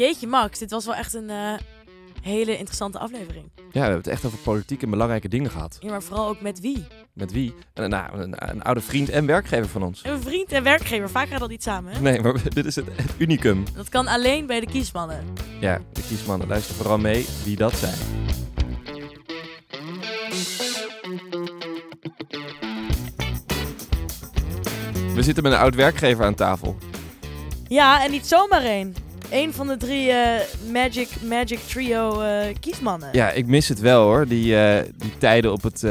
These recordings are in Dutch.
Jeetje Max, dit was wel echt een eh, hele interessante aflevering. Ja, we hebben het echt over politiek en belangrijke dingen gehad. Ja, maar vooral ook met wie? Met wie? Nou, een, een oude vriend en werkgever van ons. Een vriend en werkgever, vaak gaat dat niet samen, hè? Nee, maar dit is het, het unicum. Dat kan alleen bij de kiesmannen. Ja, de kiesmannen, luister vooral mee wie dat zijn. We zitten met een oud werkgever aan tafel. Ja, en niet zomaar één. Eén van de drie eh, Magic, Magic Trio eh, kiesmannen. Ja, ik mis het wel hoor. Die, eh, die tijden op het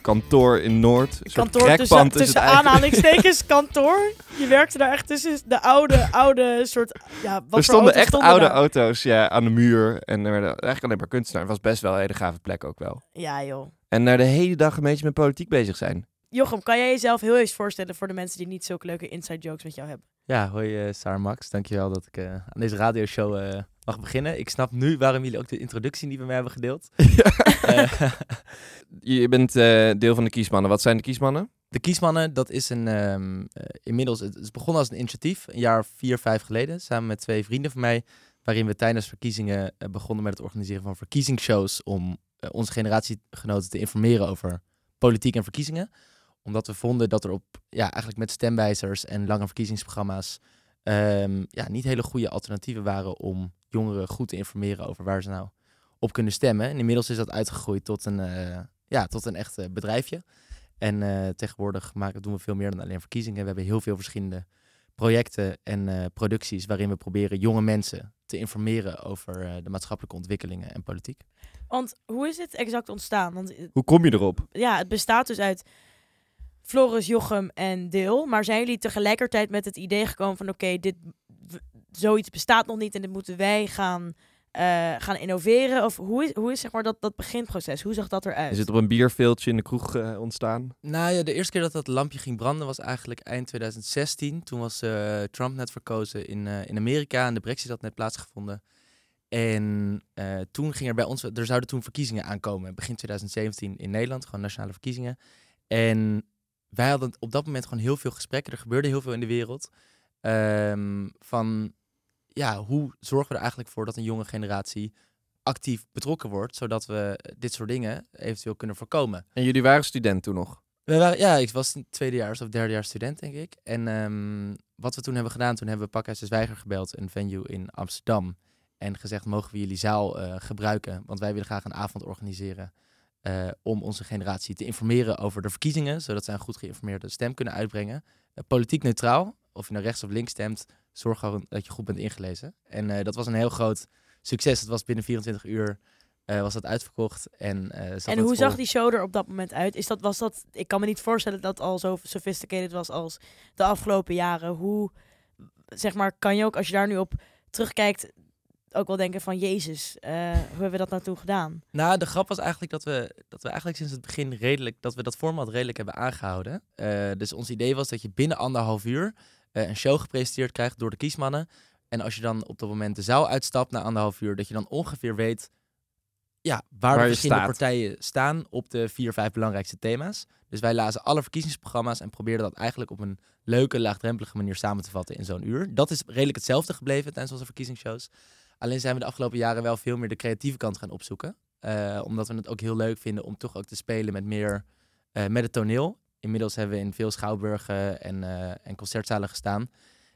kantoor in Noord. Een kantoor tussen, tussen aanhalingstekens kantoor. Je werkte daar echt tussen de oude, oude soort... Ja, wat Er stonden echt stonden oude daar? auto's ja, aan de muur. En er werden eigenlijk alleen maar kunstenaars. Het was best wel een hele gave plek ook wel. Ja, joh. En daar de hele dag een beetje met politiek bezig zijn. Jochem, kan jij jezelf heel eens voorstellen voor de mensen die niet zulke leuke inside jokes met jou hebben? Ja, hoi uh, Saar Max. Dankjewel dat ik eh, aan deze radioshow eh, mag beginnen. Ik snap nu waarom jullie ook de introductie niet bij mij hebben gedeeld. Je bent deel van de kiesmannen. Wat zijn de kiesmannen? de Kiesmannen, dat is een, ehm, eh, inmiddels, het is begonnen als een initiatief, een jaar vier, vijf geleden, samen met twee vrienden van mij, waarin we tijdens verkiezingen begonnen met het organiseren van verkiezingsshows om onze generatiegenoten te informeren over politiek en verkiezingen. Omdat we vonden dat er op, ja, eigenlijk met stemwijzers en lange verkiezingsprogramma's ehm, ja, niet hele goede alternatieven waren om jongeren goed te informeren over waar ze nou op kunnen stemmen. En inmiddels is dat uitgegroeid tot een, eh, ja, tot een echt eh, bedrijfje. En eh, tegenwoordig maken, doen we veel meer dan alleen verkiezingen. We hebben heel veel verschillende projecten en eh, producties waarin we proberen jonge mensen te informeren over eh, de maatschappelijke ontwikkelingen en politiek. Want hoe is dit exact ontstaan? Want Hoe kom je erop? ja, het bestaat dus uit Floris, Jochem en Deel. Maar zijn jullie tegelijkertijd met het idee gekomen van... oké, dit zoiets bestaat nog niet en dit moeten wij gaan, eh, gaan innoveren? Of hoe is, hoe is zeg maar dat, dat beginproces? Hoe zag dat eruit? Is het op een bierveeltje in de kroeg eh, ontstaan? Nou ja, de eerste keer dat dat lampje ging branden was eigenlijk eind 2016. Toen was eh, Trump net verkozen in, eh, in Amerika en de brexit had net plaatsgevonden. En eh, toen ging er bij ons, er zouden toen verkiezingen aankomen, begin 2017 in Nederland, gewoon nationale verkiezingen. En wij hadden op dat moment gewoon heel veel gesprekken, er gebeurde heel veel in de wereld. Ehm, van, ja, hoe zorgen we er eigenlijk voor dat een jonge generatie actief betrokken wordt, zodat we dit soort dingen eventueel kunnen voorkomen. En jullie waren student toen nog? We waren, ja, ik was tweedejaars of derdejaars student, denk ik. En ehm, wat we toen hebben gedaan, toen hebben we Pakhuis de Zwijger gebeld, een venue in Amsterdam. En gezegd, mogen we jullie zaal eh, gebruiken? Want wij willen graag een avond organiseren eh, om onze generatie te informeren over de verkiezingen. Zodat zij een goed geïnformeerde stem kunnen uitbrengen. Eh, politiek neutraal, of je nou rechts of links stemt, zorg gewoon dat je goed bent ingelezen. En eh, dat was een heel groot succes. Het was binnen 24 uur was dat uitverkocht. En, en hoe zag die show er op dat moment uit? Is dat, was dat, ik kan me niet voorstellen dat het al zo sophisticated was als de afgelopen jaren. Hoe, zeg maar, kan je ook als je daar nu op terugkijkt, ook wel denken van Jezus, eh, hoe hebben we dat nou toen gedaan? Nou, de grap was eigenlijk dat we, dat we eigenlijk sinds het begin redelijk, dat we dat format redelijk hebben aangehouden. Eh, dus ons idee was dat je binnen anderhalf uur eh, een show gepresenteerd krijgt door de kiesmannen. En als je dan op dat moment de zaal uitstapt na anderhalf uur, dat je dan ongeveer weet ja, waar, Waar de je verschillende staat. partijen staan op de vier, vijf belangrijkste thema's. Dus wij lazen alle verkiezingsprogramma's en probeerden dat eigenlijk op een leuke, laagdrempelige manier samen te vatten in zo'n uur. Dat is redelijk hetzelfde gebleven tijdens onze verkiezingsshows. Alleen zijn we de afgelopen jaren wel veel meer de creatieve kant gaan opzoeken. Eh, omdat we het ook heel leuk vinden om toch ook te spelen met meer eh, met het toneel. Inmiddels hebben we in veel schouwburgen en, eh, en concertzalen gestaan.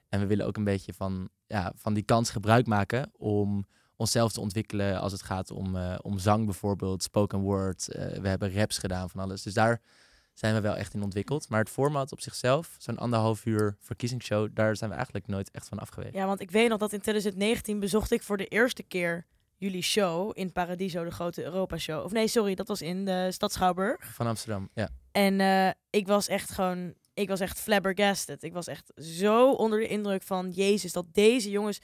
En we willen ook een beetje van, ja, van die kans gebruik maken om onszelf te ontwikkelen als het gaat om, om zang bijvoorbeeld, spoken word. We hebben raps gedaan van alles. Dus daar zijn we wel echt in ontwikkeld. Maar het format op zichzelf, zo'n anderhalf uur verkiezingsshow, daar zijn we eigenlijk nooit echt van afgewezen. Ja, want ik weet nog dat in 2019 bezocht ik voor de eerste keer jullie show in Paradiso, de grote Europa-show. Of nee, sorry, dat was in de stad Schouwburg. Van Amsterdam, ja. En eh, ik was echt gewoon, ik was echt flabbergasted. Ik was echt zo onder de indruk van Jezus, dat deze jongens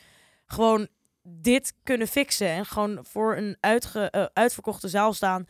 gewoon dit kunnen fixen. En gewoon voor een uitge, eh, uitverkochte zaal staan.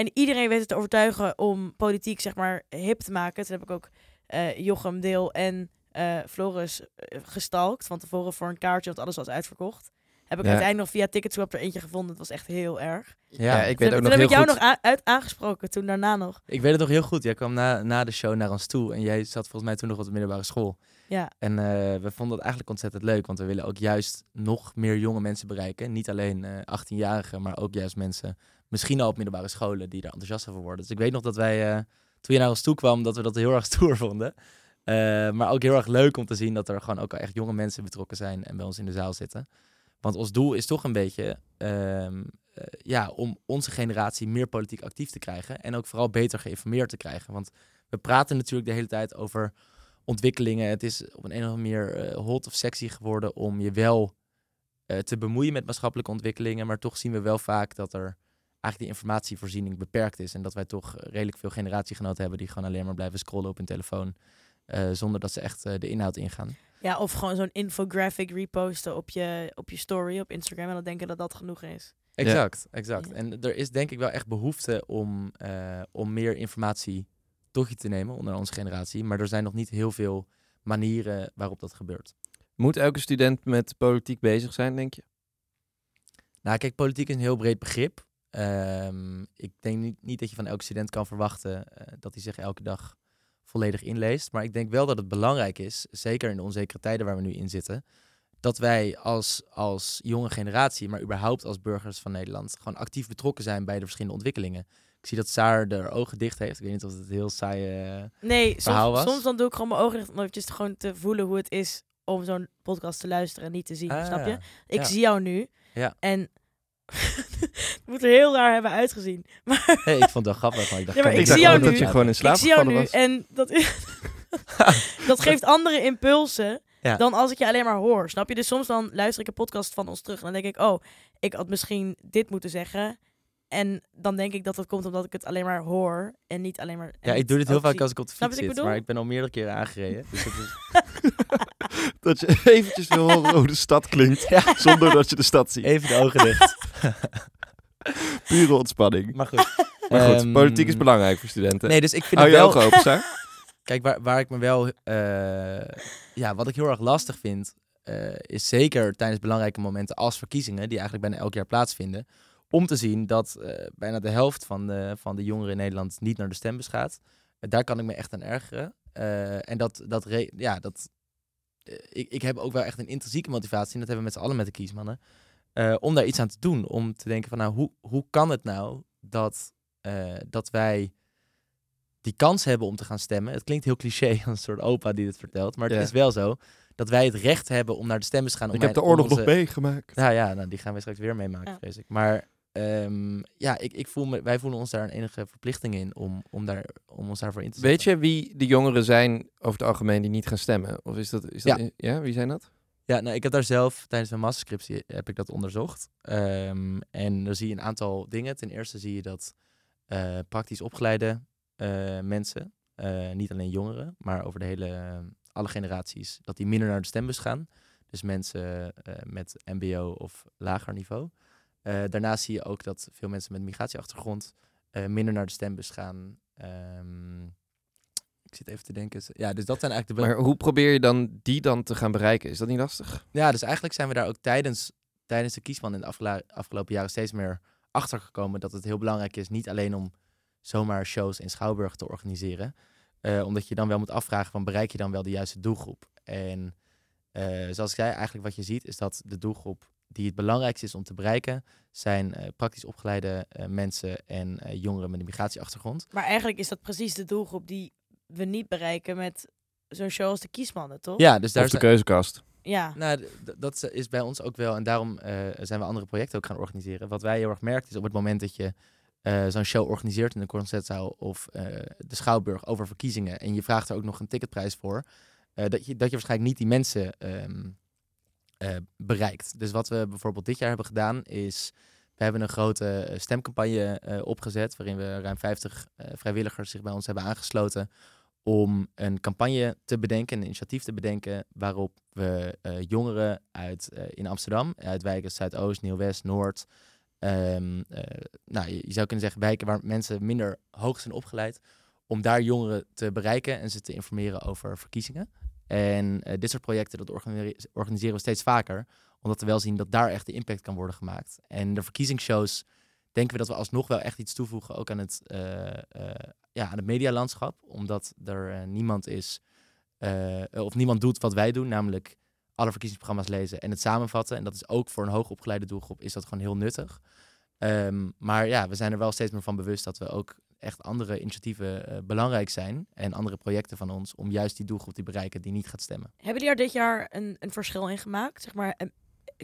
En iedereen weet het te overtuigen om politiek, zeg maar, hip te maken. Toen heb ik ook eh, Jochem Deel en eh, Floris eh, gestalkt. Van tevoren voor een kaartje, want alles was uitverkocht. Heb ik Ja. uiteindelijk nog via Ticketswap er eentje gevonden. Het was echt heel erg. Ja, ik Toen weet heb, ook toen nog heb heel ik jou goed. nog uit aangesproken, toen daarna nog. Ik weet het nog heel goed. Jij kwam na, na de show naar ons toe en jij zat volgens mij toen nog op de middelbare school. Ja. En eh, we vonden het eigenlijk ontzettend leuk, want we willen ook juist nog meer jonge mensen bereiken. Niet alleen eh 18-jarigen, maar ook juist mensen, misschien al op middelbare scholen, die er enthousiast over worden. Dus ik weet nog dat wij, eh, toen je naar ons toe kwam, dat we dat heel erg stoer vonden. Eh, maar ook heel erg leuk om te zien dat er gewoon ook al echt jonge mensen betrokken zijn en bij ons in de zaal zitten. Want ons doel is toch een beetje ehm, eh, ja, om onze generatie meer politiek actief te krijgen. En ook vooral beter geïnformeerd te krijgen. Want we praten natuurlijk de hele tijd over ontwikkelingen. Het is op een, een of andere manier hot of sexy geworden om je wel te bemoeien met maatschappelijke ontwikkelingen. Maar toch zien we wel vaak dat er eigenlijk die informatievoorziening beperkt is. En dat wij toch redelijk veel generatiegenoten hebben die gewoon alleen maar blijven scrollen op hun telefoon. eh, zonder dat ze echt eh, de inhoud ingaan. Ja, of gewoon zo'n infographic reposten op je, op je story op Instagram en dan denken dat dat genoeg is. Exact, exact. Ja. En er is denk ik wel echt behoefte om, eh, om meer informatie tot je te nemen onder onze generatie. Maar er zijn nog niet heel veel manieren waarop dat gebeurt. Moet elke student met politiek bezig zijn, denk je? Nou, kijk, politiek is een heel breed begrip. Ehm, ik denk niet, niet dat je van elke student kan verwachten eh, dat hij zich elke dag volledig inleest. Maar ik denk wel dat het belangrijk is, zeker in de onzekere tijden waar we nu in zitten, dat wij als, als jonge generatie, maar überhaupt als burgers van Nederland, gewoon actief betrokken zijn bij de verschillende ontwikkelingen. Ik zie dat Saar de ogen dicht heeft. Ik weet niet of het heel saai... eh, Nee, Verhaal soms, was? soms dan doe ik gewoon mijn ogen dicht om eventjes gewoon te voelen hoe het is om zo'n podcast te luisteren en niet te zien. ah, snap je? Ik ja. zie jou nu. Ja. En het moet er heel raar hebben uitgezien. Maar Hey, ik vond het wel grappig, maar ik dacht... Ja, maar ik zie jou dat nu. dat je gewoon in ik slaap zie jou gevallen nu was. en dat, dat geeft andere impulsen Ja. dan als ik je alleen maar hoor. Snap je? Dus soms dan luister ik een podcast van ons terug en dan denk ik, oh, ik had misschien dit moeten zeggen. En dan denk ik dat dat komt omdat ik het alleen maar hoor en niet alleen maar. Ja, ik doe dit heel vaak als ik op de fiets ik zit, maar ik ben al meerdere keren aangereden. Dus het is... Dat je eventjes wil horen hoe de stad klinkt, Ja. zonder dat je de stad ziet. Even de ogen dicht. Pure ontspanning. Maar goed. Maar goed, Ehm, politiek is belangrijk voor studenten. Nee, dus ik vind Hou het je wel... ogen open, Saar? Kijk, waar, waar ik me wel... eh, ja, wat ik heel erg lastig vind... eh, is zeker tijdens belangrijke momenten als verkiezingen... die eigenlijk bijna elk jaar plaatsvinden... om te zien dat eh, bijna de helft van de, van de jongeren in Nederland... niet naar de stembus gaat. Daar kan ik me echt aan ergeren. Eh, en dat... dat re- ja, dat ik, ik heb ook wel echt een intrinsieke motivatie... en dat hebben we met z'n allen met de kiesmannen... eh, om daar iets aan te doen. Om te denken van, nou, hoe, hoe kan het nou dat, eh, dat wij die kans hebben om te gaan stemmen. Het klinkt heel cliché, als een soort opa die dit vertelt. Maar het Ja. is wel zo dat wij het recht hebben om naar de stembus te gaan. Om Ik heb de oorlog nog onze- meegemaakt. Ja, ja nou, die gaan we straks weer meemaken, Ja. vrees ik. Maar ehm, ja, ik, ik voel me, wij voelen ons daar een enige verplichting in om, om, daar, om ons daarvoor in te zetten. Weet je wie de jongeren zijn over het algemeen die niet gaan stemmen? Of is dat, is dat ja. wie zijn dat? Ja, nou, ik heb daar zelf tijdens mijn masterscriptie heb ik dat onderzocht. Ehm, en dan zie je een aantal dingen. Ten eerste zie je dat eh, praktisch opgeleide eh, mensen, eh, niet alleen jongeren, maar over de hele, alle generaties, dat die minder naar de stembus gaan. Dus mensen met mbo of lager niveau. Eh, daarnaast zie je ook dat veel mensen met migratieachtergrond eh, minder naar de stembus gaan. Ehm, ik zit even te denken. Ja, dus dat zijn eigenlijk de... Maar hoe probeer je dan die dan te gaan bereiken? Is dat niet lastig? Ja, dus eigenlijk zijn we daar ook tijdens, tijdens de kiesman in de afgelopen jaren steeds meer achter gekomen dat het heel belangrijk is, niet alleen om zomaar shows in Schouwburg te organiseren, eh, omdat je dan wel moet afvragen van bereik je dan wel de juiste doelgroep. En zoals ik zei, eigenlijk wat je ziet is dat de doelgroep die het belangrijkste is om te bereiken, zijn eh, praktisch opgeleide eh, mensen en eh, jongeren met een migratieachtergrond. Maar eigenlijk is dat precies de doelgroep die we niet bereiken met zo'n show als de Kiesmannen, toch? Ja, dus daar Of de keuzekast? Ja. Nou, dat is bij ons ook wel. En daarom eh, zijn we andere projecten ook gaan organiseren. Wat wij heel erg merken is op het moment dat je eh, zo'n show organiseert in de Concertzaal of eh, de Schouwburg over verkiezingen. En je vraagt er ook nog een ticketprijs voor. eh, dat, je, dat je waarschijnlijk niet die mensen ehm, eh, bereikt. Dus wat we bijvoorbeeld dit jaar hebben gedaan is... We hebben een grote eh, stemcampagne eh, opgezet. Waarin we ruim 50 eh, vrijwilligers zich bij ons hebben aangesloten om een campagne te bedenken, een initiatief te bedenken, waarop we jongeren uit in Amsterdam, uit wijken Zuidoost, Nieuw-West, Noord, ehm, eh, nou, je, je zou kunnen zeggen wijken waar mensen minder hoog zijn opgeleid, om daar jongeren te bereiken en ze te informeren over verkiezingen. En eh, dit soort projecten dat organi- organiseren we steeds vaker, omdat we wel zien dat daar echt de impact kan worden gemaakt. En de verkiezingsshows denken we dat we alsnog wel echt iets toevoegen, ook aan het, eh, eh, ja, aan het medialandschap. Omdat er niemand is of niemand doet wat wij doen, namelijk alle verkiezingsprogramma's lezen en het samenvatten. En dat is ook voor een hoogopgeleide doelgroep is dat gewoon heel nuttig. Ehm, maar ja, we zijn er wel steeds meer van bewust dat we ook echt andere initiatieven eh, belangrijk zijn. En andere projecten van ons om juist die doelgroep te bereiken die niet gaat stemmen. Hebben jullie er dit jaar een, een verschil in gemaakt? Zeg maar,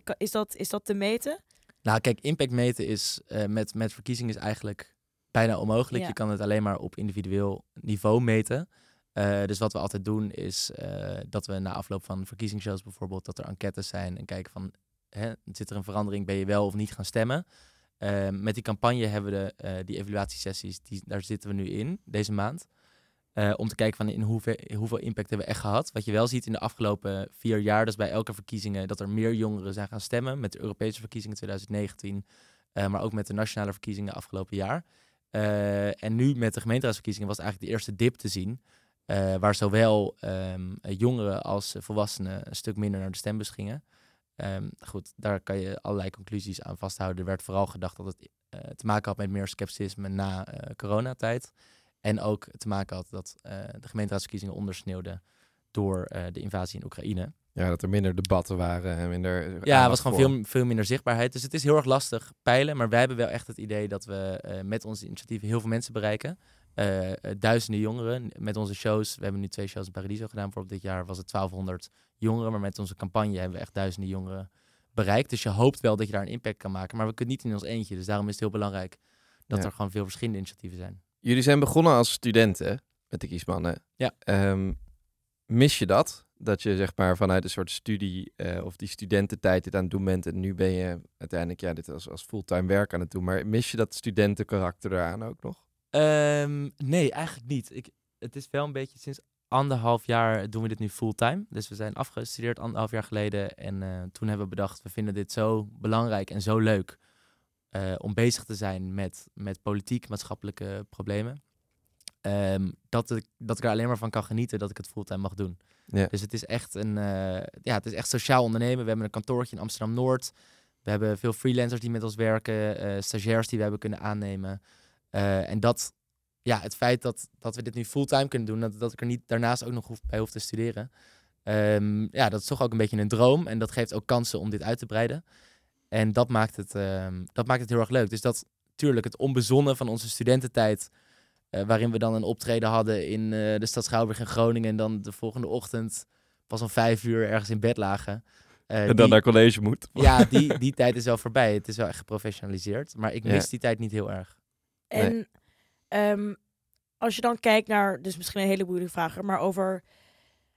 ka- is dat, is dat te meten? Nou, kijk, impact meten is eh, met, met verkiezingen is eigenlijk bijna onmogelijk. Ja. Je kan het alleen maar op individueel niveau meten. Eh, dus wat we altijd doen is eh, dat we na afloop van verkiezingsshows bijvoorbeeld, dat er enquêtes zijn en kijken van, hè, zit er een verandering, ben je wel of niet gaan stemmen? Eh, met die campagne hebben we de, eh, die evaluatiesessies, die, daar zitten we nu in deze maand. Eh, om te kijken van in hoeveel, impact hebben we echt gehad. Wat je wel ziet in de afgelopen vier jaar, dus bij elke verkiezingen, dat er meer jongeren zijn gaan stemmen. Met de Europese verkiezingen 2019, eh, maar ook met de nationale verkiezingen afgelopen jaar. En nu met de gemeenteraadsverkiezingen was eigenlijk de eerste dip te zien. waar zowel ehm, jongeren als volwassenen een stuk minder naar de stembus gingen. Ehm, goed, daar kan je allerlei conclusies aan vasthouden. Er werd vooral gedacht dat het eh, te maken had met meer scepticisme na eh, coronatijd. En ook te maken had dat eh, de gemeenteraadsverkiezingen ondersneeuwden door de invasie in Oekraïne. Ja, dat er minder debatten waren en minder Ja, aandacht was gewoon voor. veel, veel minder zichtbaarheid. Dus het is heel erg lastig peilen. Maar wij hebben wel echt het idee dat we met onze initiatieven heel veel mensen bereiken. Duizenden jongeren met onze shows. We hebben nu twee shows in Paradiso gedaan. Bijvoorbeeld dit jaar was het 1200 jongeren. Maar met onze campagne hebben we echt duizenden jongeren bereikt. Dus je hoopt wel dat je daar een impact kan maken. Maar we kunnen niet in ons eentje. Dus daarom is het heel belangrijk dat Ja. er gewoon veel verschillende initiatieven zijn. Jullie zijn begonnen als studenten met de kiesmannen. Ja. Ehm, mis je dat? Dat je zeg maar vanuit een soort studie eh, of die studententijd dit aan het doen bent en nu ben je uiteindelijk ja, dit als, als fulltime werk aan het doen. Maar mis je dat studentenkarakter eraan ook nog? Ehm, nee, eigenlijk niet. Ik, het is wel een beetje sinds anderhalf jaar doen we dit nu fulltime. Dus we zijn afgestudeerd anderhalf jaar geleden. En eh, toen hebben we bedacht, we vinden dit zo belangrijk en zo leuk eh, om bezig te zijn met, met politiek, maatschappelijke problemen. Ehm, dat, ik, dat ik er alleen maar van kan genieten dat ik het fulltime mag doen. Ja. Dus het is echt een eh, ja, het is echt sociaal ondernemen. We hebben een kantoortje in Amsterdam Noord. We hebben veel freelancers die met ons werken, stagiairs die we hebben kunnen aannemen. En dat, ja, het feit dat, dat we dit nu fulltime kunnen doen, dat, dat ik er niet daarnaast ook nog hoef, bij hoef te studeren. ehm, ja, dat is toch ook een beetje een droom. En dat geeft ook kansen om dit uit te breiden. En dat maakt het, ehm, dat maakt het heel erg leuk. Dus dat, tuurlijk, het onbezonnen van onze studententijd. eh, waarin we dan een optreden hadden in eh, de stad Schouwburg in Groningen. En dan de volgende ochtend pas om vijf uur ergens in bed lagen. Eh, en dan die- naar college moet. ja, die, die tijd is wel voorbij. Het is wel echt geprofessionaliseerd. Maar ik Ja. mis die tijd niet heel erg. En Ehm, als je dan kijkt naar, dus misschien een hele moeilijke vraag, maar over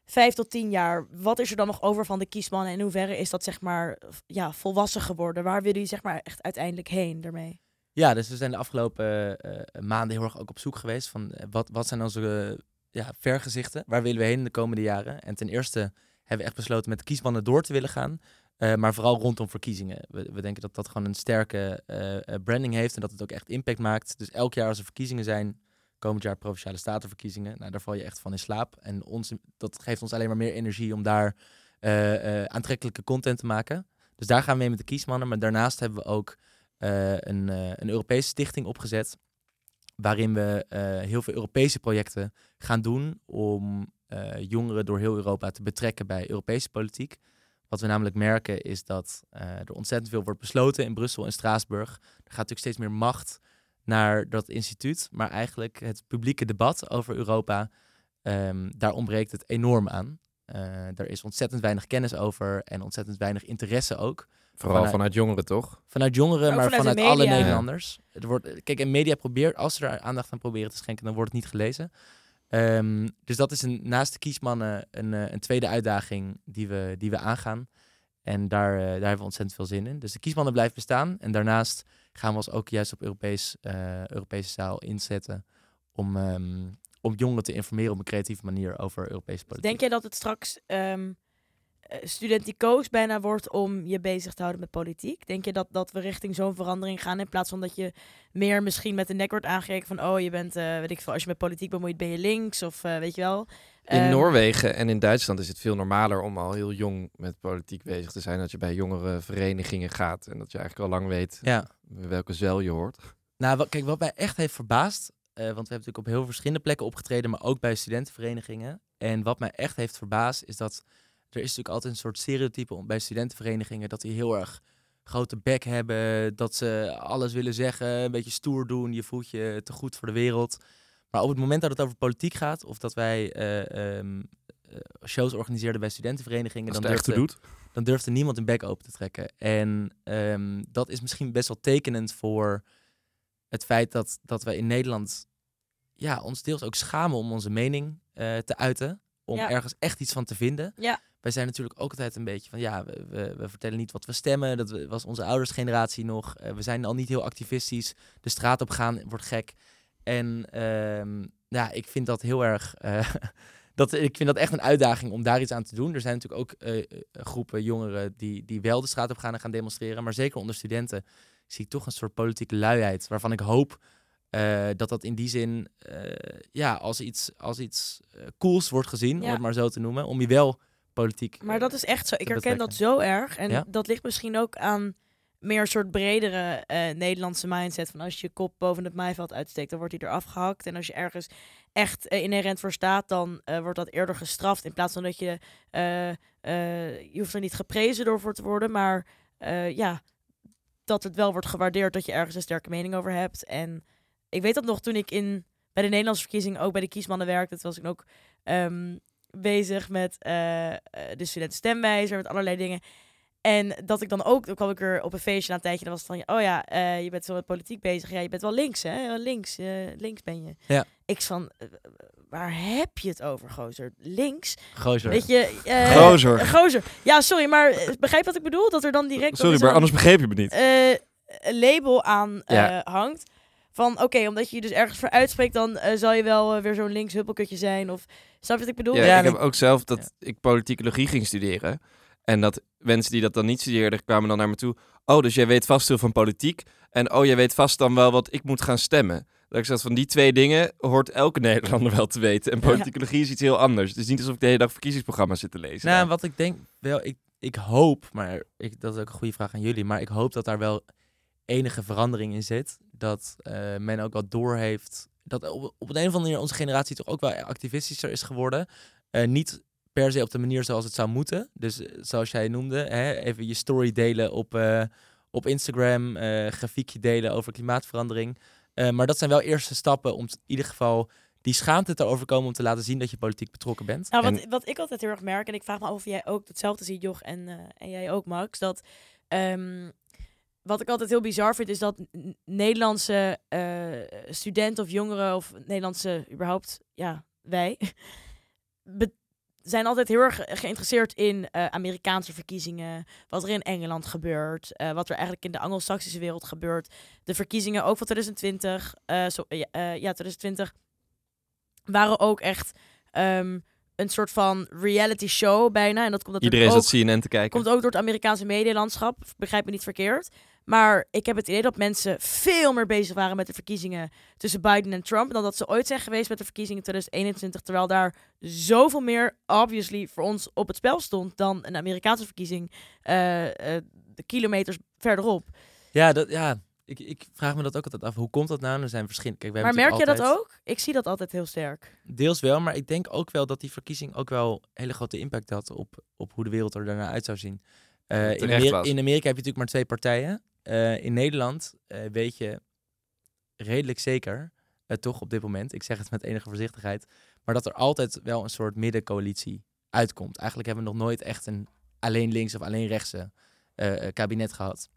vijf tot tien jaar, wat is er dan nog over van de kiesman en in hoeverre is dat zeg maar ja, volwassen geworden? Waar willen jullie zeg maar echt uiteindelijk heen daarmee? Ja, dus we zijn de afgelopen eh, maanden heel erg ook op zoek geweest van eh, wat, wat zijn onze ja, vergezichten? Waar willen we heen in de komende jaren? En ten eerste hebben we echt besloten met de kiesmannen door te willen gaan. Eh, maar vooral rondom verkiezingen. We, we denken dat dat gewoon een sterke eh, eh, branding heeft en dat het ook echt impact maakt. Dus elk jaar als er verkiezingen zijn, komend jaar provinciale statenverkiezingen, nou, daar val je echt van in slaap. En ons, dat geeft ons alleen maar meer energie om daar aantrekkelijke content te maken. Dus daar gaan we mee met de kiesmannen. Maar daarnaast hebben we ook een, een Europese stichting opgezet. Waarin we heel veel Europese projecten gaan doen om jongeren door heel Europa te betrekken bij Europese politiek. Wat we namelijk merken is dat eh, er ontzettend veel wordt besloten in Brussel en Straatsburg. Er gaat natuurlijk steeds meer macht naar dat instituut. Maar eigenlijk het publieke debat over Europa, ehm, daar ontbreekt het enorm aan. Eh, er is ontzettend weinig kennis over en ontzettend weinig interesse ook. Vooral Vanuit- vanuit jongeren toch? Vanuit jongeren, Ook maar vanuit alle. Nederlanders. Er wordt, kijk, en media probeert, als ze er aandacht aan proberen te schenken, dan wordt het niet gelezen. Ehm, dus dat is een, naast de kiesmannen een, eh, een tweede uitdaging die we, die we aangaan. En daar, eh, daar hebben we ontzettend veel zin in. Dus de kiesmannen blijft bestaan. En daarnaast gaan we ons ook juist op Europees, eh, Europese zaal inzetten om, ehm, om jongeren te informeren op een creatieve manier over Europese politiek. Denk jij dat het straks ehm eh, studenticoos bijna wordt om je bezig te houden met politiek? Denk je dat, dat we richting zo'n verandering gaan in plaats van dat je meer misschien met de nek wordt aangekeken van oh je bent, eh, weet ik veel, als je met politiek bemoeit ben je links of eh, weet je wel? In Ehm, Noorwegen en in Duitsland is het veel normaler om al heel jong met politiek bezig te zijn. Dat je bij jongere verenigingen gaat en dat je eigenlijk al lang weet Ja. welke zeil je hoort. Nou, wat, kijk, wat mij echt heeft verbaasd, eh, want we hebben natuurlijk op heel verschillende plekken opgetreden, maar ook bij studentenverenigingen. En wat mij echt heeft verbaasd is dat er is natuurlijk altijd een soort stereotype om- bij studentenverenigingen dat die heel erg grote bek hebben, dat ze alles willen zeggen, een beetje stoer doen, je voelt je te goed voor de wereld. Maar op het moment dat het over politiek gaat, of dat wij eh, ehm, eh, shows organiseerden bij studentenverenigingen, dan durfde, doet. dan durfde niemand een bek open te trekken. En ehm, dat is misschien best wel tekenend voor het feit dat, dat we in Nederland ja, ons deels ook schamen om onze mening eh, te uiten. Om Ja. ergens echt iets van te vinden. Ja. Wij zijn natuurlijk ook altijd een beetje van ja, we, we, we vertellen niet wat we stemmen. Dat we- was onze oudersgeneratie nog. Eh, we zijn al niet heel activistisch. De straat op gaan wordt gek. En ehm, ja, ik vind dat heel erg. eh, dat, ik vind dat echt een uitdaging om daar iets aan te doen. Er zijn natuurlijk ook eh, groepen jongeren die, die wel de straat op gaan en gaan demonstreren. Maar zeker onder studenten zie ik toch een soort politieke luiheid. Waarvan ik hoop dat dat in die zin ja, als iets, als iets cools wordt gezien, om Ja. het maar zo te noemen. Om je wel politiek. Maar dat is echt zo. Ik herken dat zo erg. En Ja? dat ligt misschien ook aan meer een soort bredere eh, Nederlandse mindset. Van als je je kop boven het maaiveld uitsteekt, dan wordt hij eraf gehakt. En als je ergens echt eh, inherent voor staat, dan eh, wordt dat eerder gestraft. In plaats van dat je... je hoeft er niet geprezen door voor te worden, maar ja, dat het wel wordt gewaardeerd dat je ergens een sterke mening over hebt. En ik weet dat nog toen ik in bij de Nederlandse verkiezingen ook bij de kiesmannen werkte. Toen was ik ook ehm, bezig met eh, eh, de studenten stemwijzer, met allerlei dingen. En dat ik dan ook, dan kwam ik er op een feestje na een tijdje, dan was het van, oh ja, eh, je bent zo met politiek bezig. Ja, je bent wel links, hè? Links, eh, links ben je. Ja. Ik van, waar heb je het over, gozer? Links? Gozer. Weet je... eh, Gozer. gozer. Ja, sorry, maar begrijp wat ik bedoel? Dat er dan direct... Sorry, maar anders begreep je me niet. eh, een label aan eh, Ja. hangt. Van oké, omdat je je dus ergens voor uitspreekt, dan eh, zal je wel eh, weer zo'n links huppelkutje zijn. Of snap je wat ik bedoel? Ja, Ja, ik heb ook zelf dat ik politicologie ging studeren. En dat mensen die dat dan niet studeerden, kwamen dan naar me toe. Oh, dus jij weet vast veel van politiek. En oh, jij weet vast dan wel wat ik moet gaan stemmen. Dat ik zeg van die twee dingen hoort elke Nederlander wel te weten. En Ja. politicologie is iets heel anders. Het is niet alsof ik de hele dag verkiezingsprogramma's zit te lezen. Nou, wat ik denk, wel, ik, ik hoop, maar ik, dat is ook een goede vraag aan jullie, maar ik hoop dat daar wel enige verandering in zit. Dat eh, men ook wat doorheeft. Dat op, op een of andere manier onze generatie toch ook wel activistischer is geworden. Eh, niet per se op de manier zoals het zou moeten. Dus eh, zoals jij noemde, hè, even je story delen op, eh, op Instagram, eh, grafiekje delen over klimaatverandering. Eh, maar dat zijn wel eerste stappen om in ieder geval die schaamte te overkomen om te laten zien dat je politiek betrokken bent. Nou, wat, En- wat ik altijd heel erg merk, en ik vraag me af of jij ook hetzelfde ziet, Joch, en, eh, en jij ook, Max, dat ehm, wat ik altijd heel bizar vind, is dat Nederlandse eh, studenten of jongeren, of Nederlandse überhaupt, ja, wij, zijn altijd heel erg geïnteresseerd in eh, Amerikaanse verkiezingen, wat er in Engeland gebeurt, eh, wat er eigenlijk in de Anglo-Saxische wereld gebeurt. De verkiezingen ook van 2020, eh, zo, ja, eh, ja, 2020 waren ook echt ehm, een soort van reality show bijna. En dat komt Iedereen zat CNN te kijken. komt ook door het Amerikaanse medielandschap. Begrijp me niet verkeerd. Maar ik heb het idee dat mensen veel meer bezig waren met de verkiezingen tussen Biden en Trump. Dan dat ze ooit zijn geweest met de verkiezingen 2021. Terwijl daar zoveel meer, obviously, voor ons op het spel stond dan een Amerikaanse verkiezing eh, eh, de kilometers verderop. Ja, dat, ja ik, ik vraag me dat ook altijd af. Hoe komt dat nou? Er zijn verschillende. Kijk, wij Maar merk je dat ook? Ik zie dat altijd heel sterk. Deels wel, maar ik denk ook wel dat die verkiezing ook wel hele grote impact had op, op hoe de wereld er daarna uit zou zien. Eh, in, in Amerika heb je natuurlijk maar twee partijen. Eh, in Nederland eh, weet je redelijk zeker, eh, toch op dit moment, ik zeg het met enige voorzichtigheid, maar dat er altijd wel een soort middencoalitie uitkomt. Eigenlijk hebben we nog nooit echt een alleen links of alleen rechtse kabinet gehad.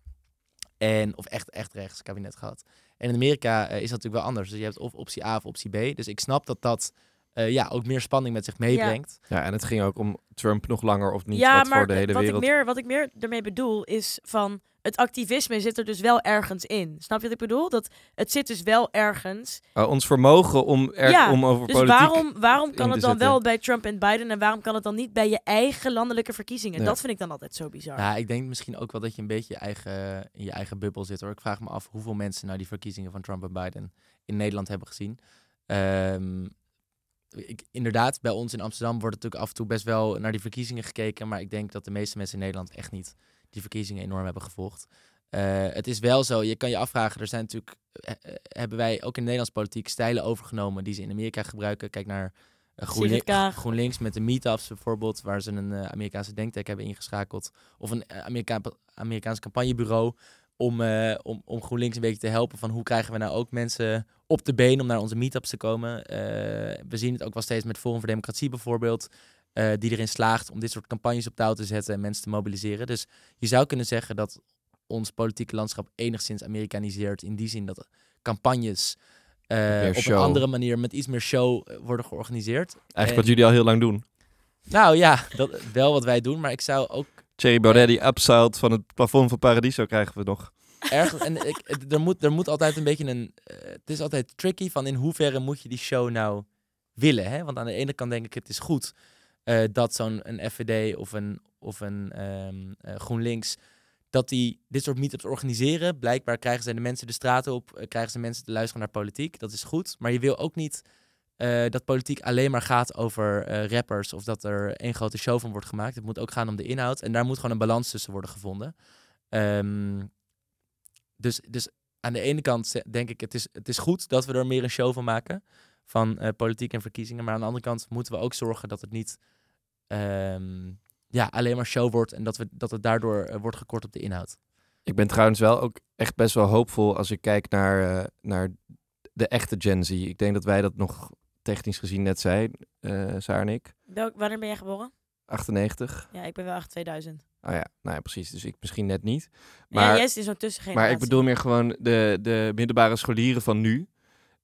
En, of echt, echt rechts kabinet gehad. En in Amerika eh, is dat natuurlijk wel anders. Dus je hebt of optie A of optie B. Dus ik snap dat dat eh, ja, ook meer spanning met zich meebrengt. Ja, en het ging ook om Trump nog langer of niet. ja, wat maar voor de hele wat, wereld. Ik meer, wat ik meer ermee bedoel is van het activisme zit er dus wel ergens in. Snap je wat ik bedoel? Dat het zit dus wel ergens. Uh, ons vermogen om, er, Ja, om over Dus politiek... waarom, waarom kan het dan zetten. wel bij Trump en Biden en waarom kan het dan niet bij je eigen landelijke verkiezingen? Dat vind ik dan altijd zo bizar. Ja, ik denk misschien ook wel dat je een beetje je eigen, in je eigen bubbel zit hoor. Ik vraag me af hoeveel mensen nou die verkiezingen van Trump en Biden in Nederland hebben gezien. Ehm, ik, inderdaad, bij ons in Amsterdam wordt natuurlijk af en toe best wel naar die verkiezingen gekeken. Maar ik denk dat de meeste mensen in Nederland echt niet die verkiezingen enorm hebben gevolgd. Eh, het is wel zo, je kan je afvragen, er zijn natuurlijk, eh, eh, hebben wij ook in de Nederlandse politiek stijlen overgenomen die ze in Amerika gebruiken. Kijk naar. GroenLinks met de meetups bijvoorbeeld, waar ze een Amerikaanse denktank hebben ingeschakeld. Of een Amerika Amerikaans campagnebureau om, om, om GroenLinks een beetje te helpen van hoe krijgen we nou ook mensen op de been om naar onze meetups te komen. We zien het ook wel steeds met Forum voor Democratie bijvoorbeeld, eh, die erin slaagt om dit soort campagnes op touw te zetten en mensen te mobiliseren. Dus je zou kunnen zeggen dat ons politieke landschap enigszins Amerikaniseert in die zin dat campagnes eh, op een andere manier met iets meer show eh, worden georganiseerd. Eigenlijk En- wat jullie al heel lang doen. Nou ja, dat, wel wat wij doen, maar ik zou ook Thierry Baudet die van het plafond van Paradiso krijgen we nog. ergens... en ik, er, moet, er moet altijd een beetje een... het is altijd tricky van in hoeverre moet je die show nou willen. Hè? Want aan de ene kant denk ik het is goed eh, dat zo'n een FVD of een, of een ehm, eh, GroenLinks... dat die dit soort meetups organiseren. Blijkbaar krijgen ze de mensen de straten op, eh, krijgen ze mensen te luisteren naar politiek. Dat is goed. Maar je wil ook niet dat politiek alleen maar gaat over rappers of dat er één grote show van wordt gemaakt. Het moet ook gaan om de inhoud en daar moet gewoon een balans tussen worden gevonden. Ehm, dus, dus aan de ene kant denk ik, het is, het is goed dat we er meer een show van maken van eh, politiek en verkiezingen. Maar aan de andere kant moeten we ook zorgen dat het niet ehm, ja, alleen maar show wordt en dat, we, dat het daardoor eh, wordt gekort op de inhoud. Ik ben trouwens wel ook echt best wel hoopvol als ik kijk naar, eh, naar de echte Gen Z. Ik denk dat wij dat nog technisch gezien net zijn, eh Saar en ik. Welk, wanneer ben jij geboren? 98. Ja, ik ben wel echt 2000. Oh ja, nou ja, precies. Dus ik misschien net niet. Maar, ja, jij is zo'n tussengeneratie. maar ik bedoel meer gewoon de, de middelbare scholieren van nu.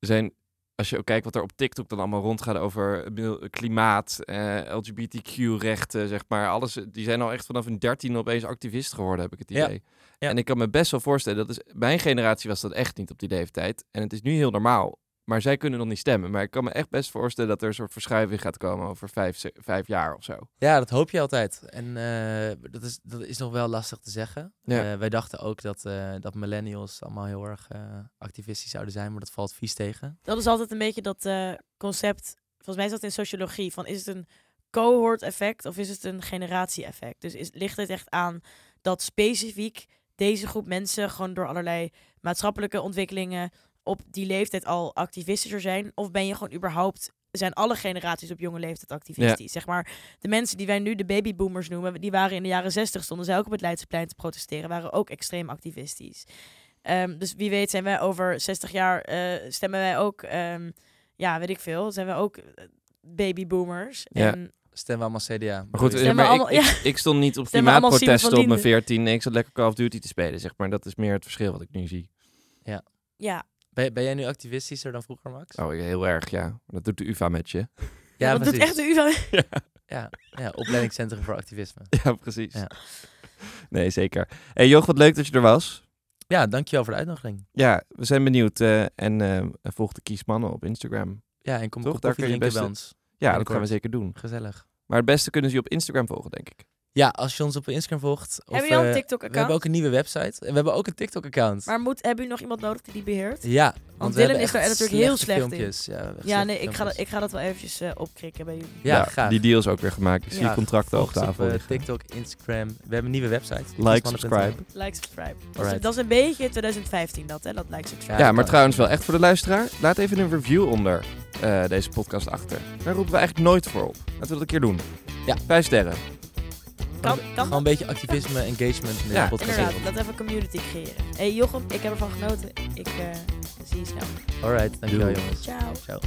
zijn, als je ook kijkt wat er op TikTok dan allemaal rondgaat over klimaat, eh, LGBTQ-rechten, zeg maar. Alles, die zijn al echt vanaf hun dertien opeens activist geworden, heb ik het Ja. idee. Ja. En ik kan me best wel voorstellen, dat is, mijn generatie was dat echt niet op die leeftijd. En het is nu heel normaal. Maar zij kunnen nog niet stemmen. Maar ik kan me echt best voorstellen dat er een soort verschuiving gaat komen over vijf, vijf jaar of zo. Ja, dat hoop je altijd. En eh, dat, is, dat is nog wel lastig te zeggen. Ja. Eh, wij dachten ook dat, eh, dat millennials allemaal heel erg eh, activistisch zouden zijn, maar dat valt vies tegen. Dat is altijd een beetje dat eh, concept. Volgens mij is dat in sociologie. Van is het een cohort effect of is het een generatie effect? Dus is, ligt het echt aan dat specifiek deze groep mensen gewoon door allerlei maatschappelijke ontwikkelingen op die leeftijd al activistischer zijn? Of ben je gewoon überhaupt zijn alle generaties op jonge leeftijd activistisch? Zeg maar, de mensen die wij nu de babyboomers noemen, die waren in de jaren 60 stonden zij ook op het Leidseplein te protesteren, waren ook extreem activistisch. Ehm, dus wie weet zijn wij over 60 jaar, eh, stemmen wij ook, ehm, ja, weet ik veel, zijn wij ook eh, babyboomers. Ja. En Stemmen we allemaal CDA. Maar goed, eh, ik, ik, ik stond niet op klimaatprotesten op mijn Linden. 14. Nee, ik zat lekker Call of Duty te spelen, zeg maar. Dat is meer het verschil wat ik nu zie. ja, ben, ben jij nu activistischer dan vroeger, Max? Oh, heel erg, ja. Dat doet de UvA met je. ja, dat doet precies. echt de UvA. Ja, ja, opleidingscentrum voor activisme. Ja, precies. Ja. Nee, zeker. Hey Joch, wat leuk dat je er was. Ja, dankjewel voor de uitnodiging. Ja, we zijn benieuwd. eh, en eh, volg de Kiesmannen op Instagram. Ja, en kom Toch? Daar kun je bij ons. Ja, dat gaan we zeker doen. Gezellig. Maar het beste kunnen ze je op Instagram volgen, denk ik. Ja, als je ons op Instagram volgt. Of, Hebben jullie al een eh, TikTok-account? We hebben ook een nieuwe website. En we hebben ook een TikTok-account. Maar moet, hebben jullie nog iemand nodig die die beheert? Ja, want, Dylan hebben is daar echt natuurlijk heel slecht in. Ja, nee, ik ga, dat, ik ga dat wel eventjes eh, opkrikken bij jullie. Ja, graag. Die deal is ook weer gemaakt. Ik zie Ja, contracten op tafel eh. TikTok, Instagram. We hebben een nieuwe website. Like, subscribe. Like, subscribe. Dat is, Alright. dat is een beetje 2015 dat, hè? Dat like, subscribe. Ja, Ja, maar trouwens wel echt voor de luisteraar. Laat even een review onder eh, deze podcast achter. Daar roepen we eigenlijk nooit voor op. Laten we dat een keer doen. Ja. Vijf sterren. Kan, kan Gewoon een beetje activisme, engagement in de Ja, podcast. Inderdaad, laten we even community creëren. hey, Jochem, ik heb ervan genoten. Ik eh, zie je snel. Alright, dankjewel Doei. jongens. Ciao. Ciao.